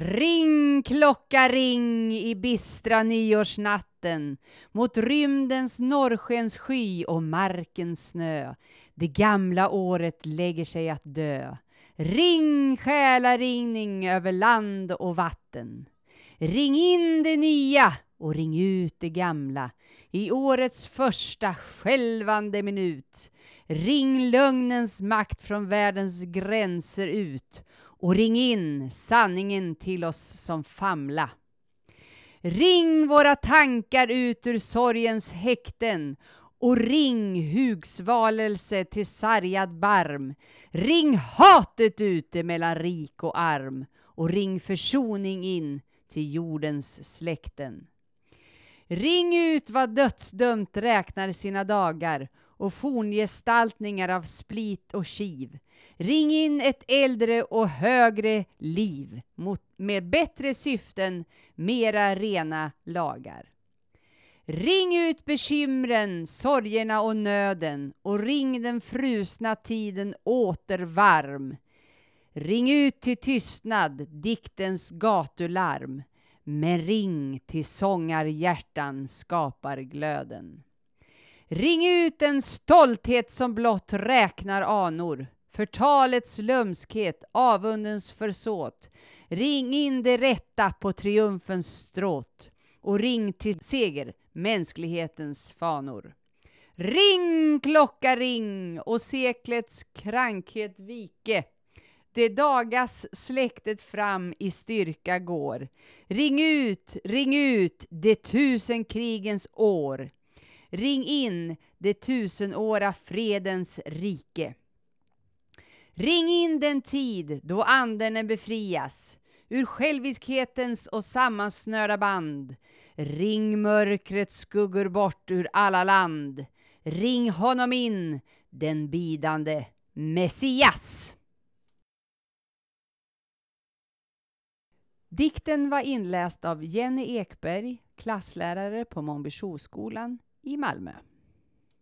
Ring klocka ring i bistra nyårsnatten mot rymdens norrskenssky och markens snö. Det gamla året lägger sig att dö. Ring själaringning över land och vatten. Ring in det nya och ring ut det gamla i årets första skälvande minut. Ring lögnens makt från världens gränser ut och ring in sanningen till oss som famla. Ring våra tankar ut ur sorgens häkten och ring hugsvalelse till sargad barm. Ring hatet ute mellan rik och arm och ring försoning in till jordens släkten. Ring ut vad dödsdömt räknar sina dagar och forngestaltningar av split och kiv. Ring in ett äldre och högre liv mot, med bättre syften, mera rena lagar. Ring ut bekymren, sorgerna och nöden och ring den frusna tiden åter varm. Ring ut till tystnad, diktens gatularm, men ring till sångarhjärtan skapar glöden. Ring ut en stolthet som blott räknar anor, förtalets lömskhet, avundens försåt. Ring in det rätta på triumfens stråt och ring till seger, mänsklighetens fanor. Ring klocka ring och seklets krankhet vike. Det dagas släktet fram i styrka går. Ring ut, ring ut, det tusen krigens år. Ring in det tusenåra fredens rike. Ring in den tid då anden befrias ur själviskhetens och sammansnörda band. Ring mörkrets skuggor bort ur alla land. Ring honom in, den bidande Messias. Dikten var inläst av Jenny Ekberg, klasslärare på Månbyskolan i Malmö.